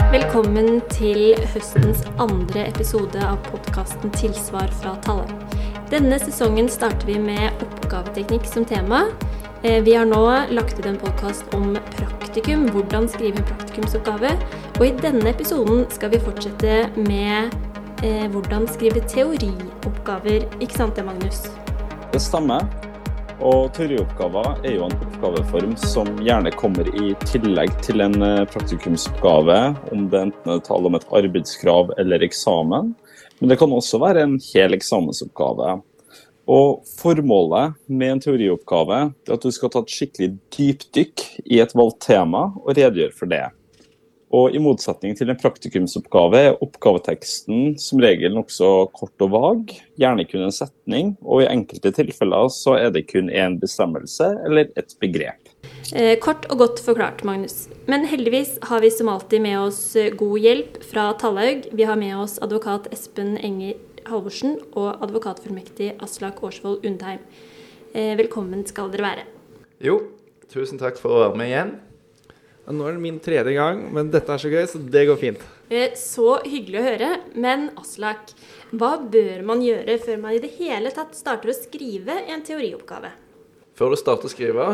Velkommen til høstens andre episode av podkasten 'Tilsvar fra Talle'. Denne sesongen starter vi med oppgaveteknikk som tema. Eh, Vi har nå lagt ut en podkast om praktikum, hvordan skrive en praktikumsoppgave. Og i denne episoden skal vi fortsette med eh, hvordan skrive teorioppgaver. Ikke sant det, Magnus? Det stemmer. Og teorioppgaver er jo en oppgaveform som gjerne kommer i tillegg til en eh, praktikumsoppgave, om det enten er tale om et arbeidskrav eller eksamen. Men det kan også være en hel eksamensoppgave. Og formålet med en teorioppgave er at du skal ta et skikkelig dypdykk i et valgt tema og redegjøre for det. Og I motsetning til en praktikumsoppgave er oppgaveteksten som regel nokså kort og vag, gjerne kun en setning, og i enkelte tilfeller så er det kun én bestemmelse eller et begrep. Eh, kort og godt forklart, Magnus. Men heldigvis har vi som alltid med oss eh, god hjelp fra Tallaug. Vi har med oss advokat Espen Enger Halvorsen og advokatfullmektig Aslak Årsvold Undheim. Eh, velkommen skal dere være. Jo, tusen takk for å være med igjen. Nå er det min tredje gang, men dette er så gøy, så det går fint. Eh, så hyggelig å høre. Men Aslak, hva bør man gjøre før man i det hele tatt starter å skrive en teorioppgave? Før du starter å skrive,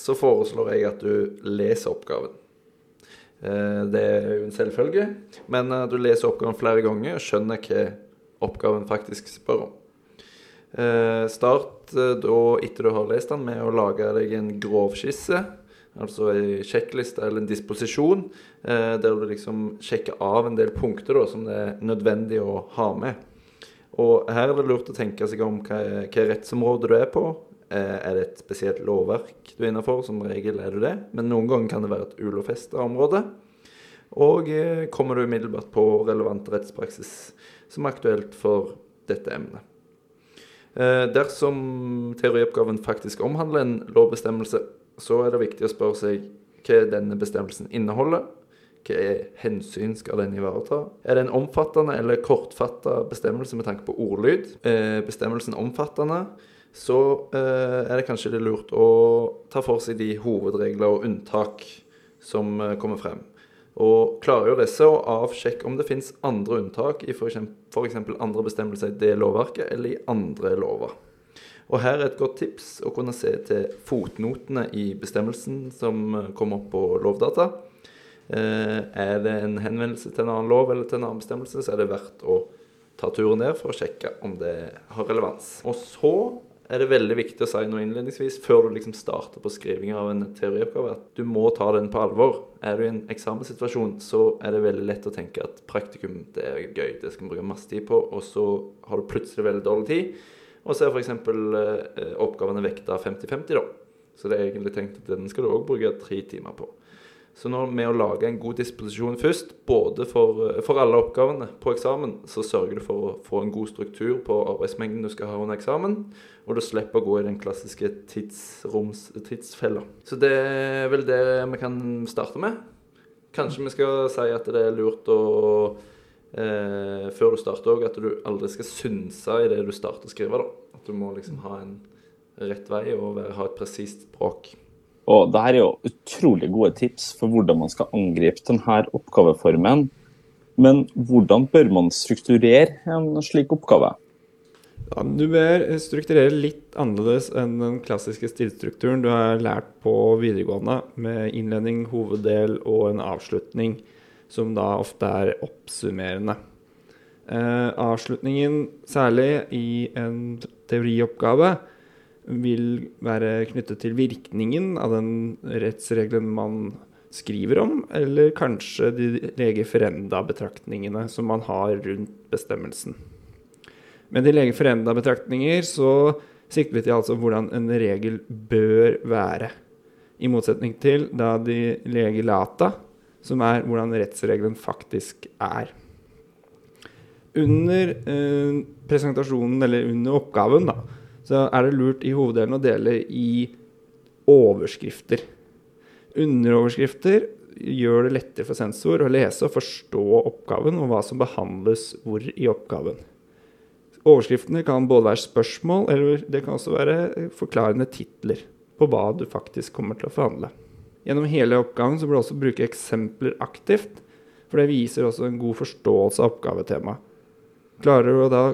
så foreslår jeg at du leser oppgaven. Eh, Det er jo en selvfølge, men eh, du leser oppgaven flere ganger og skjønner hva oppgaven faktisk spør om. Eh, Start da, etter du har lest den, med å lage deg en grovskisse. Altså en sjekkliste eller en disposisjon, eh, der du liksom sjekker av en del punkter da, som det er nødvendig å ha med. Og her er det lurt å tenke seg om hva, hva rettsområde du er på. Eh, er det et spesielt lovverk du er innenfor? Som regel er du det, men noen ganger kan det være et ulovfesta område. Og eh, kommer du umiddelbart på relevant rettspraksis som er aktuelt for dette emnet. Eh, dersom teorioppgaven faktisk omhandler en lovbestemmelse, så er det viktig å spørre seg hva denne bestemmelsen inneholder. Hva hensyn skal den ivareta? Er det en omfattende eller kortfatta bestemmelse med tanke på ordlyd? Er bestemmelsen omfattende, så eh, er det kanskje litt lurt å ta for seg de hovedregler og unntak som eh, kommer frem. Og klargjør disse og avsjekk om det finnes andre unntak i f.eks. andre bestemmelser i det lovverket eller i andre lover. Og her er et godt tips å kunne se til fotnotene i bestemmelsen som eh, kommer opp på Lovdata. Eh, er det en henvendelse til en annen lov eller til en annen bestemmelse, så er det verdt å ta turen ned for å sjekke om det har relevans. Og så er det veldig viktig å si noe innledningsvis, før du liksom starter på skriving av en teorioppgave, at du må ta den på alvor. Er du i en eksamenssituasjon, så er det veldig lett å tenke at praktikum det er gøy, det skal vi bruke masse tid på, og så har du plutselig veldig dårlig tid. Og så er f.eks. Eh, oppgavene vekta 50-50, da. Så det er egentlig tenkt at den skal du òg bruke tre timer på. Så nå med å lage en god disposisjon først, både for, eh, for, alle oppgavene på eksamen, så sørger du for å få en god struktur på arbeidsmengden du skal ha under eksamen, og du slipper å gå i den klassiske tidsroms, tidsfella. Så det er vel det vi kan starte med. Kanskje vi skal si at det er lurt å eh, Før du starter òg, at du aldri skal synse i det du starter å skrive. da. At du må liksom ha en rett vei og være, ha et presist språk. Og det her er jo utrolig gode tips for hvordan man skal angripe denne oppgaveformen. Men hvordan bør man strukturere en slik oppgave? Ja, du bør strukturere litt annerledes enn den klassiske stilstrukturen du har lært på videregående, med innledning, hoveddel og en avslutning, som da ofte er oppsummerende. Eh, avslutningen, særlig i en teorioppgave, vil være knyttet til virkningen av den rettsregelen man skriver om, eller kanskje de lege ferenda-betraktningene som man har rundt bestemmelsen. Med de lege ferenda-betraktninger så sikter vi til altså hvordan en regel bør være, i motsetning til da de lege lata, som er hvordan rettsregelen faktisk er. Under eh, presentasjonen, eller under oppgaven, da, så er det lurt i hoveddelen å dele i overskrifter. Underoverskrifter gjør det lettere for sensor å lese og forstå oppgaven og hva som behandles hvor i oppgaven. Overskriftene kan både være spørsmål, eller det kan også være forklarende titler på hva du faktisk kommer til å forhandle. Gjennom hele oppgaven så bør du også bruke eksempler aktivt. For det viser også en god forståelse av oppgavetemaet. Klarer du å da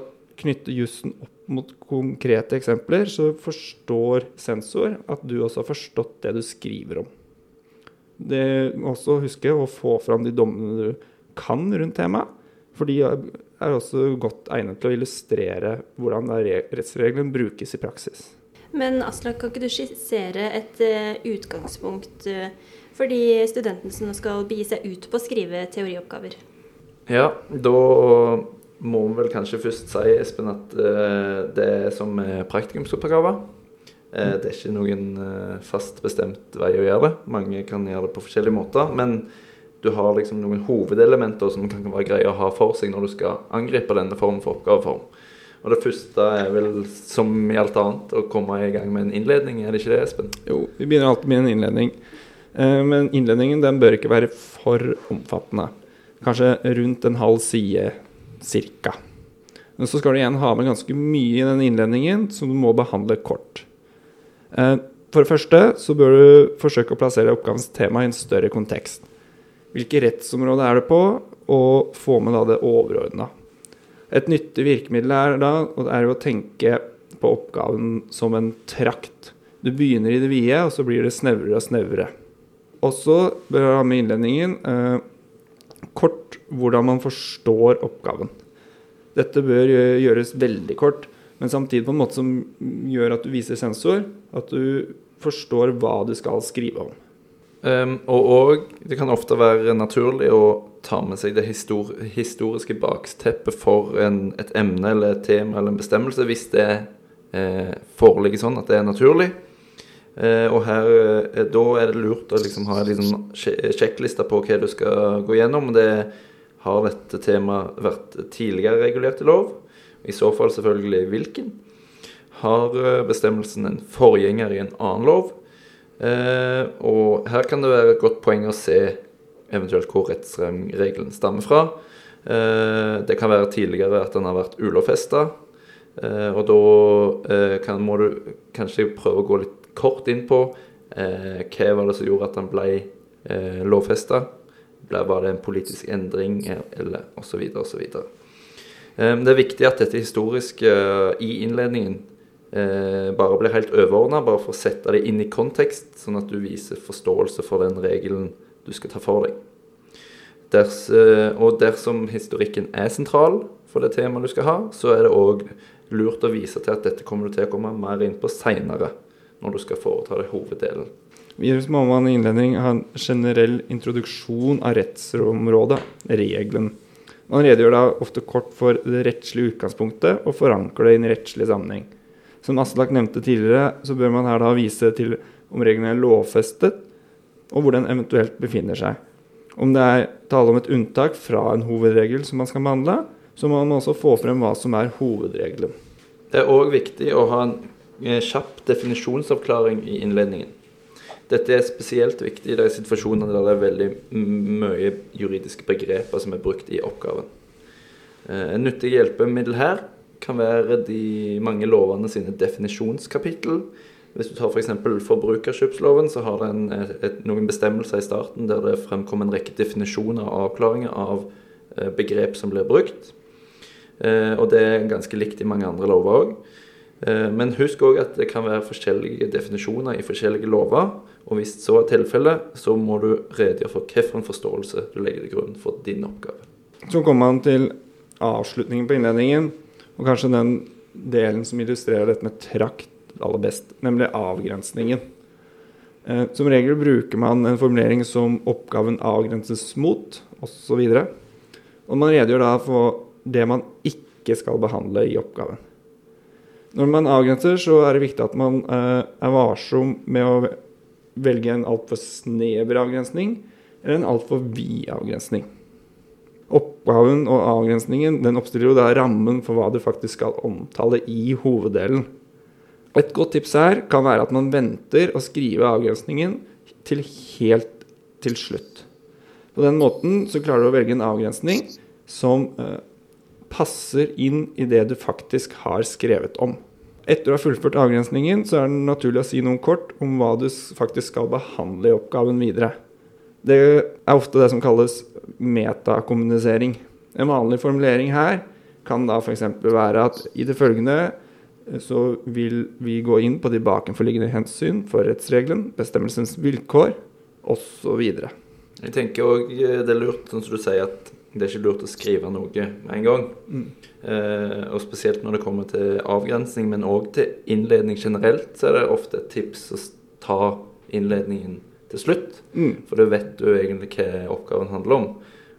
knytte jussen opp mot konkrete eksempler, så forstår sensor at du også har forstått det du skriver om. Det må også huske å få fram de dommene du kan rundt temaet. For de er også godt egnet til å illustrere hvordan rettsregelen brukes i praksis. Men Aslak, kan ikke du skissere et uh, utgangspunkt uh, for de studentene som skal begi seg ut på å skrive teorioppgaver? Ja, da må vi vel kanskje først si, Espen, at uh, det er som praktikumsoppgaver. Det er ikke noen fast bestemt vei å gjøre det. Mange kan gjøre det på forskjellige måter. Men du har liksom noen hovedelementer som kan være greie å ha for seg når du skal angripe denne formen for oppgaveform. Og det første er vel, som i alt annet, å komme i gang med en innledning. Er det ikke det, Espen? Jo, vi begynner alltid med en innledning. Men innledningen den bør ikke være for omfattende. Kanskje rundt en halv side cirka. Men så skal du igjen ha med ganske mye i den innledningen som du må behandle kort. Eh, for det første så bør du forsøke å plassere oppgavens tema i en større kontekst. Hvilke rettsområder er det på, og få med da det overordna. Et nyttig virkemiddel er da er å tenke på oppgaven som en trakt. Du begynner i det vide, og så blir det snevrere og snevrere. Og så bør jeg ha med innledningen eh, kort hvordan man forstår oppgaven. Dette bør gjøres veldig kort, men samtidig på en måte som gjør at du viser sensor at du forstår hva du skal skrive om. Um, og, og, det kan ofte være naturlig å ta med seg det histor historiske bakteppet for en, et emne eller et tema eller en bestemmelse, hvis det eh, foreligger sånn at det er naturlig. Eh, og her, eh, Da er det lurt å liksom ha en liksom sjekkliste på hva du skal gå gjennom. Det har dette temaet vært tidligere regulert i lov? I så fall selvfølgelig hvilken? Har eh, bestemmelsen en forgjenger i en annen lov? Eh, og her kan det være et godt poeng å se eventuelt hvor rettsregelen stammer fra. Eh, det kan være tidligere at den har vært ulovfesta. Eh, og da eh, kan, må du kanskje prøve å gå litt kort inn på eh, hva var det som gjorde at den ble eh, lovfesta var det en politisk endring, eller osv. osv. Det er viktig at dette historiske eh, i innledningen eh, bare blir helt overordna, bare for å sette det inn i kontekst, sånn at du viser forståelse for den regelen du skal ta for deg. Ders, eh, og dersom historikken er sentral for det temaet du skal ha, så er det òg lurt å vise til at dette kommer du til å komme mer inn på seinere, når du skal foreta deg hoveddelen. Videre må man i innledning ha en generell introduksjon av rettsområdet, regelen. Man redegjør da ofte kort for det rettslige utgangspunktet og forankrer det i en rettslig sammenheng. Som Aslak nevnte tidligere, så bør man her da vise til om reglene er lovfestet, og hvor den eventuelt befinner seg. Om det er tale om et unntak fra en hovedregel som man skal behandle, så må man også få frem hva som er hovedregelen. Det er òg viktig å ha en eh, kjapp definisjonsavklaring i innledningen. Dette er spesielt viktig i de situasjonene der det er veldig mye juridiske begreper som er brukt i oppgaven. Eh, en nyttig hjelpemiddel her kan være de mange lovene sine definisjonskapittel. Hvis du tar f.eks. For forbrukerkjøpsloven, så har den noen bestemmelser i starten der det fremkommer en rekke definisjoner og avklaringer av eh, begrep som blir brukt. Eh, og det er ganske likt i mange andre lover òg. Men husk òg at det kan være forskjellige definisjoner i forskjellige lover. Og hvis så er tilfellet, så må du redegjøre for hvilken forståelse du legger til grunn for din oppgave. Så kommer man til avslutningen på innledningen, og kanskje den delen som illustrerer dette med trakt aller best, nemlig avgrensningen. Eh, som regel bruker man en formulering som 'oppgaven avgrenses mot', osv. Og, og man redegjør da for det man ikke skal behandle i oppgaven. Når man avgrenser, så er det viktig at man eh, er varsom med å velge en altfor snever avgrensning eller en altfor vid avgrensning. Oppgaven og avgrensningen den oppstiller jo da rammen for hva du faktisk skal omtale i hoveddelen. Et godt tips her kan være at man venter å skrive avgrensningen til helt til slutt. På den måten så klarer du å velge en avgrensning som eh, passer inn i det du faktisk har skrevet om. Etter å ha fullført avgrensningen, så er det naturlig å si noe kort om hva du faktisk skal behandle i oppgaven videre. Det er ofte det som kalles metakommunisering. En vanlig formulering her kan da f.eks. være at i det følgende eh, så vil vi gå inn på de bakenforliggende hensyn for rettsregelen, bestemmelsens vilkår osv. Jeg tenker òg det er lurt, sånn som du sier, at det er ikke lurt å skrive noe med en gang. Mm. Eh, og spesielt når det kommer til avgrensning, men òg til innledning generelt, så er det ofte et tips å ta innledningen til slutt. Mm. For da vet du egentlig hva oppgaven handler om.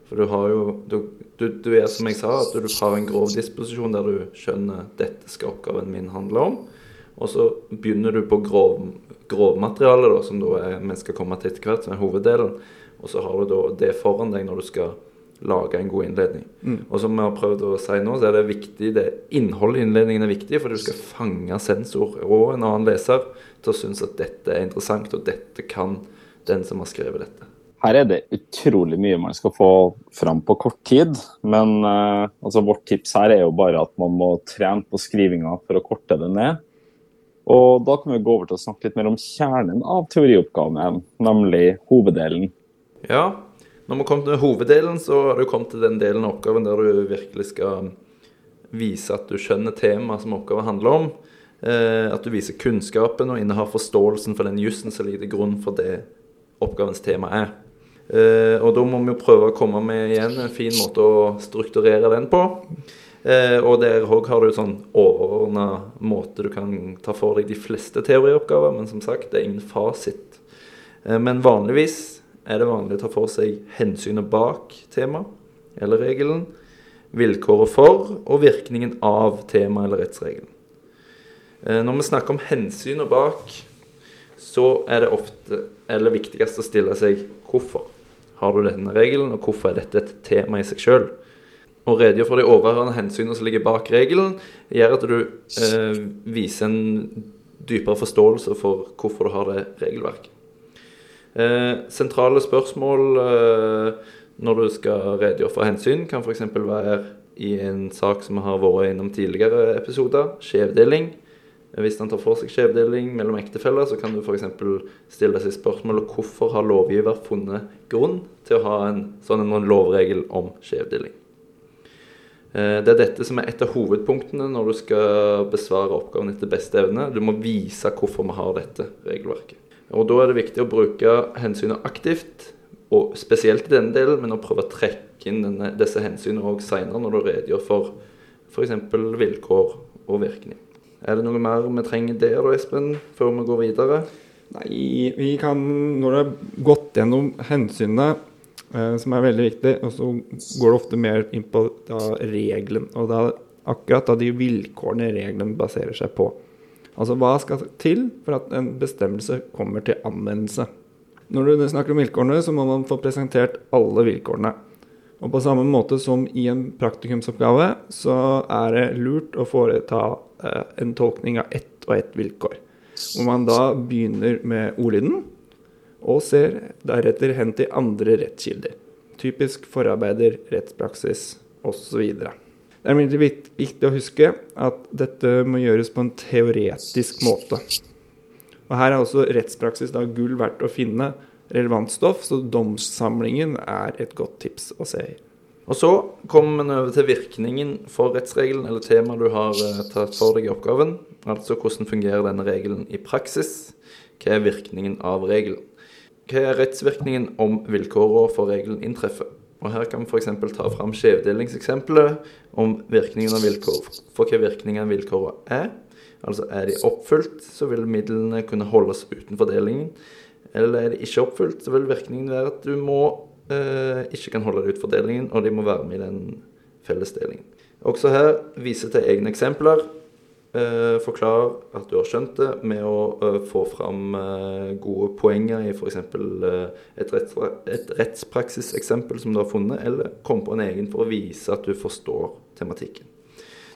For du har jo du, du, du, er som jeg sa, at du har en grov disposisjon der du skjønner dette skal oppgaven min handle om. Og så begynner du på grov, grovmaterialet, som da er, vi skal komme til etter hvert, som er hoveddelen. Og så har du da det foran deg når du skal lage en god innledning. Mm. Og som vi har prøvd å si nå, så er det viktig, det innholdet i innledningen er viktig, for du skal fange sensor og en annen leser til å synes at dette er interessant, og dette kan den som har skrevet dette. Her er det utrolig mye man skal få fram på kort tid. Men uh, altså vårt tips her er jo bare at man må trene på skrivinga for å korte det ned. Og da kan vi gå over til å snakke litt mer om kjernen av teorioppgaven, nemlig hoveddelen. Ja, når vi kommer til hoveddelen, så har du kommet til den delen av oppgaven der du virkelig skal vise at du skjønner temaet som oppgaven handler om. Eh, at du viser kunnskapen og innehar forståelsen for den jussen som ligger til grunn for det oppgavens tema er. Uh, og da må vi jo prøve å komme med igjen en fin måte å strukturere den på. Uh, og der òg har du en sånn overordna måte du kan ta for deg de fleste teorioppgaver, men som sagt, det er ingen fasit. Uh, men vanligvis er det vanlig å ta for seg hensynet bak tema eller regelen, vilkåret for og virkningen av tema eller rettsregelen. Når vi snakker om hensynet bak, så er det ofte, eller viktigst, å stille seg hvorfor har du denne regelen, og hvorfor er dette et tema i seg sjøl? Å redegjøre for de overhørende hensynene som ligger bak regelen, gjør at du eh, viser en dypere forståelse for hvorfor du har det regelverket. Eh, sentrale spørsmål eh, når du skal redegjøre for hensyn, kan f.eks. være i en sak som vi har vært innom tidligere episoder, skjevdeling. Hvis han tar for seg skjevdeling mellom ektefeller, så kan du f.eks. stille seg spørsmålet hvorfor har lovgiver funnet grunn til å ha en sånn en lovregel om skjevdeling. Eh, det er dette som er et av hovedpunktene når du skal besvare oppgaven etter beste evne. Du må vise hvorfor vi har dette regelverket. Og Da er det viktig å bruke hensynet aktivt, og spesielt i denne delen, men å prøve å trekke inn denne, disse hensynene òg seinere når du redegjør for f.eks. vilkår og virkning. Er det noe mer vi trenger der Espen, før vi går videre? Nei, vi kan Når det er gått gjennom hensynene, eh, som er veldig viktig, og så går det ofte mer inn på da, regelen. Og da akkurat da de vilkårene reglene baserer seg på. Altså hva skal til for at en bestemmelse kommer til anvendelse? Når du snakker om vilkårene, så må man få presentert alle vilkårene. Og på samme måte som i en praktikumsoppgave, så er det lurt å foreta en tolkning av ett og ett vilkår. Hvor man da begynner med ordlyden, og ser deretter hen til andre rettskilder. Typisk forarbeider, rettspraksis osv. Det er imidlertid viktig å huske at dette må gjøres på en teoretisk måte. Og Her er også rettspraksis da gull verdt å finne relevant stoff, så domssamlingen er et godt tips å se i. Og Så kommer vi over til virkningen for rettsregelen, eller temaet du har eh, tatt for deg i oppgaven. Altså hvordan fungerer denne regelen i praksis? Hva er virkningen av regelen? Hva er rettsvirkningen om vilkårene for regelen inntreffer? Og Her kan vi f.eks. ta fram skjevdelingseksempelet om virkningen av vilkår. For hva virkningen av vilkårene er. Altså er de oppfylt, så vil midlene kunne holdes utenfor delingen eller er de ikke oppfylt, så vil virkningen være at du må ikke kan holde det ut fordelingen, og de må være med i den fellesdelingen. Også her vise til egne eksempler. Eh, forklar at du har skjønt det med å uh, få fram uh, gode poenger i f.eks. Et, et rettspraksiseksempel som du har funnet, eller komme på en egen for å vise at du forstår tematikken.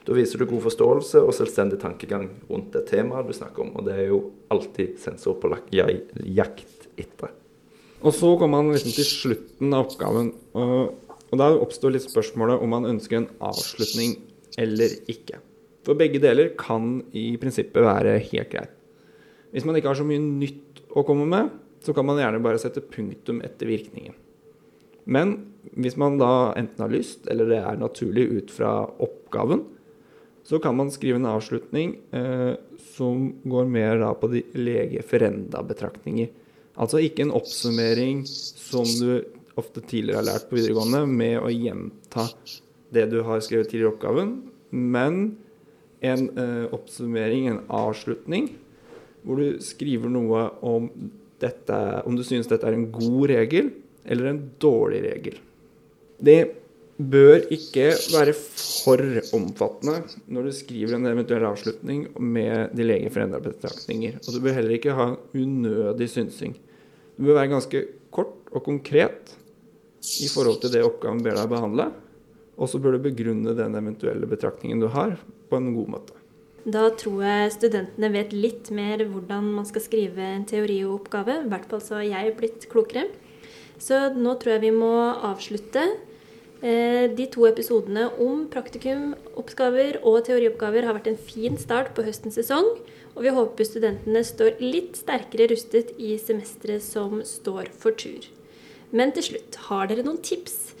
Da viser du god forståelse og selvstendig tankegang rundt det temaet du snakker om. Og det er jo alltid sensor på jakt etter. Og så kommer man liksom til slutten av oppgaven. Og, og da oppstår litt spørsmålet om man ønsker en avslutning eller ikke. For begge deler kan i prinsippet være helt greit. Hvis man ikke har så mye nytt å komme med, så kan man gjerne bare sette punktum etter virkningen. Men hvis man da enten har lyst, eller det er naturlig ut fra oppgaven, så kan man skrive en avslutning eh, som går mer da på de lege ferenda-betraktninger. Altså ikke en oppsummering som du ofte tidligere har lært på videregående, med å gjenta det du har skrevet tidligere i oppgaven, men en eh, oppsummering, en avslutning, hvor du skriver noe om, dette, om du synes dette er en god regel eller en dårlig regel. Det bør ikke være for omfattende når du skriver en eventuell avslutning med de lege foreldrebetraktninger. Og du bør heller ikke ha unødig synsing. Du bør være ganske kort og konkret i forhold til det oppgaven ber deg behandle. Og så bør du begrunne den eventuelle betraktningen du har, på en god måte. Da tror jeg studentene vet litt mer hvordan man skal skrive en teorioppgave. I hvert fall så har jeg blitt klokere. Så nå tror jeg vi må avslutte. Eh, de to episodene om praktikum, oppgaver og teorioppgaver har vært en fin start på høstens sesong. Og vi håper studentene står litt sterkere rustet i semesteret som står for tur. Men til slutt, har dere noen tips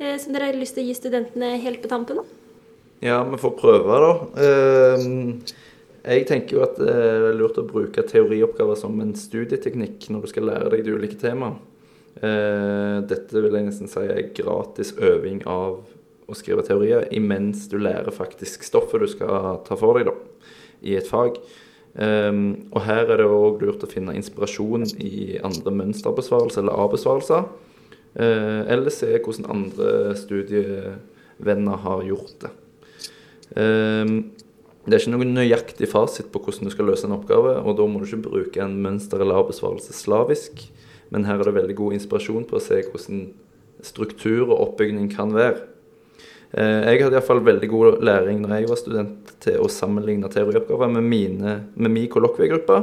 eh, som dere har lyst til å gi studentene helt på tampen? Ja, vi får prøve, da. Ehm, jeg tenker jo at det er lurt å bruke teorioppgaver som en studieteknikk når du skal lære deg de ulike temaene. Eh, dette vil jeg nesten si er gratis øving av å skrive teorier imens du lærer faktisk stoffet du skal ta for deg da, i et fag. Um, og her er det òg lurt å finne inspirasjon i andre mønsterbesvarelser eller A-besvarelser. Uh, eller se hvordan andre studievenner har gjort det. Um, det er ikke noen nøyaktig fasit på hvordan du skal løse en oppgave, og da må du ikke bruke en mønster- eller A-besvarelse slavisk. Men her er det veldig god inspirasjon på å se hvordan struktur og oppbygning kan være. Eh, jeg hadde iallfall veldig god læring når jeg var student til å sammenligne teorioppgaver med, mine, med min kollokviegruppe.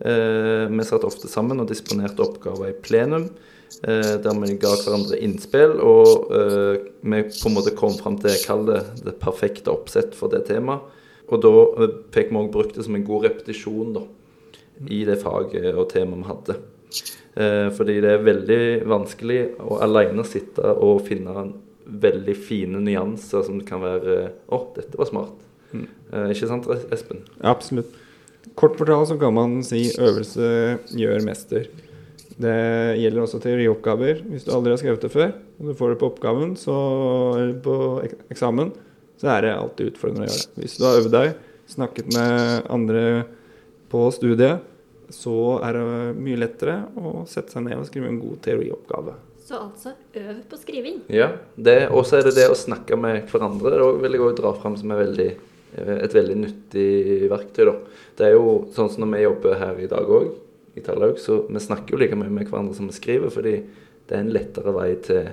Eh, vi satt ofte sammen og disponerte oppgaver i plenum, eh, der vi ga hverandre innspill. Og vi på en måte kom fram til kall det, det perfekte oppsett for det temaet. Og da fikk vi òg brukt det som en god repetisjon da, i det faget og temaet vi hadde. Eh, fordi det er veldig vanskelig å alene sitte og finne veldig fine nyanser som kan være Å, oh, dette var smart. Mm. Eh, ikke sant, Espen? Absolutt. Kort fortalt så kan man si øvelse gjør mester. Det gjelder også teorioppgaver. Hvis du aldri har skrevet det før, og du får det på oppgaven, så, eller på eksamen, så er det alltid utfordrende å gjøre det. Hvis du har øvd deg, snakket med andre på studiet, så er det mye lettere å sette seg ned og skrive en god teorioppgave. Så altså øv på skriving. Ja. Og så er det det å snakke med hverandre. Det vil jeg òg dra fram som veldig, et veldig nyttig verktøy. Da. Det er jo sånn som når vi jobber her i dag òg, i Tallaug, så vi snakker jo like mye med hverandre som vi skriver, fordi det er en lettere vei til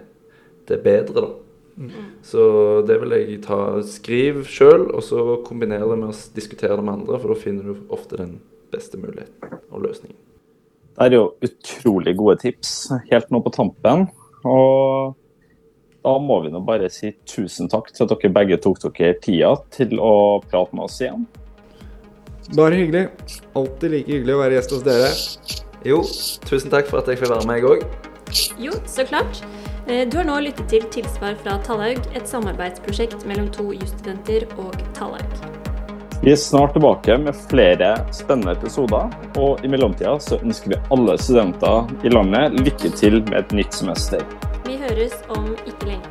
det bedre, da. Mm. Så det vil jeg ta Skriv sjøl, og så kombinere det med å diskutere det med andre, for da finner du ofte den beste muligheten og løsningen. Det er jo utrolig gode tips helt nå på tampen. Og da må vi nå bare si tusen takk til at dere begge tok dere tida til å prate med oss igjen. Bare hyggelig. Alltid like hyggelig å være gjest hos dere. Jo, tusen takk for at jeg fikk være med, jeg òg. Jo, så klart. Eh, du har nå lyttet til Tilsvar fra Tallaug, et samarbeidsprosjekt mellom to jusstudenter og Tallaug. Vi er snart tilbake med flere spennende episoder, og i mellomtida så ønsker vi alle studenter i landet lykke til med et nytt semester. Vi høres om ikke lenge.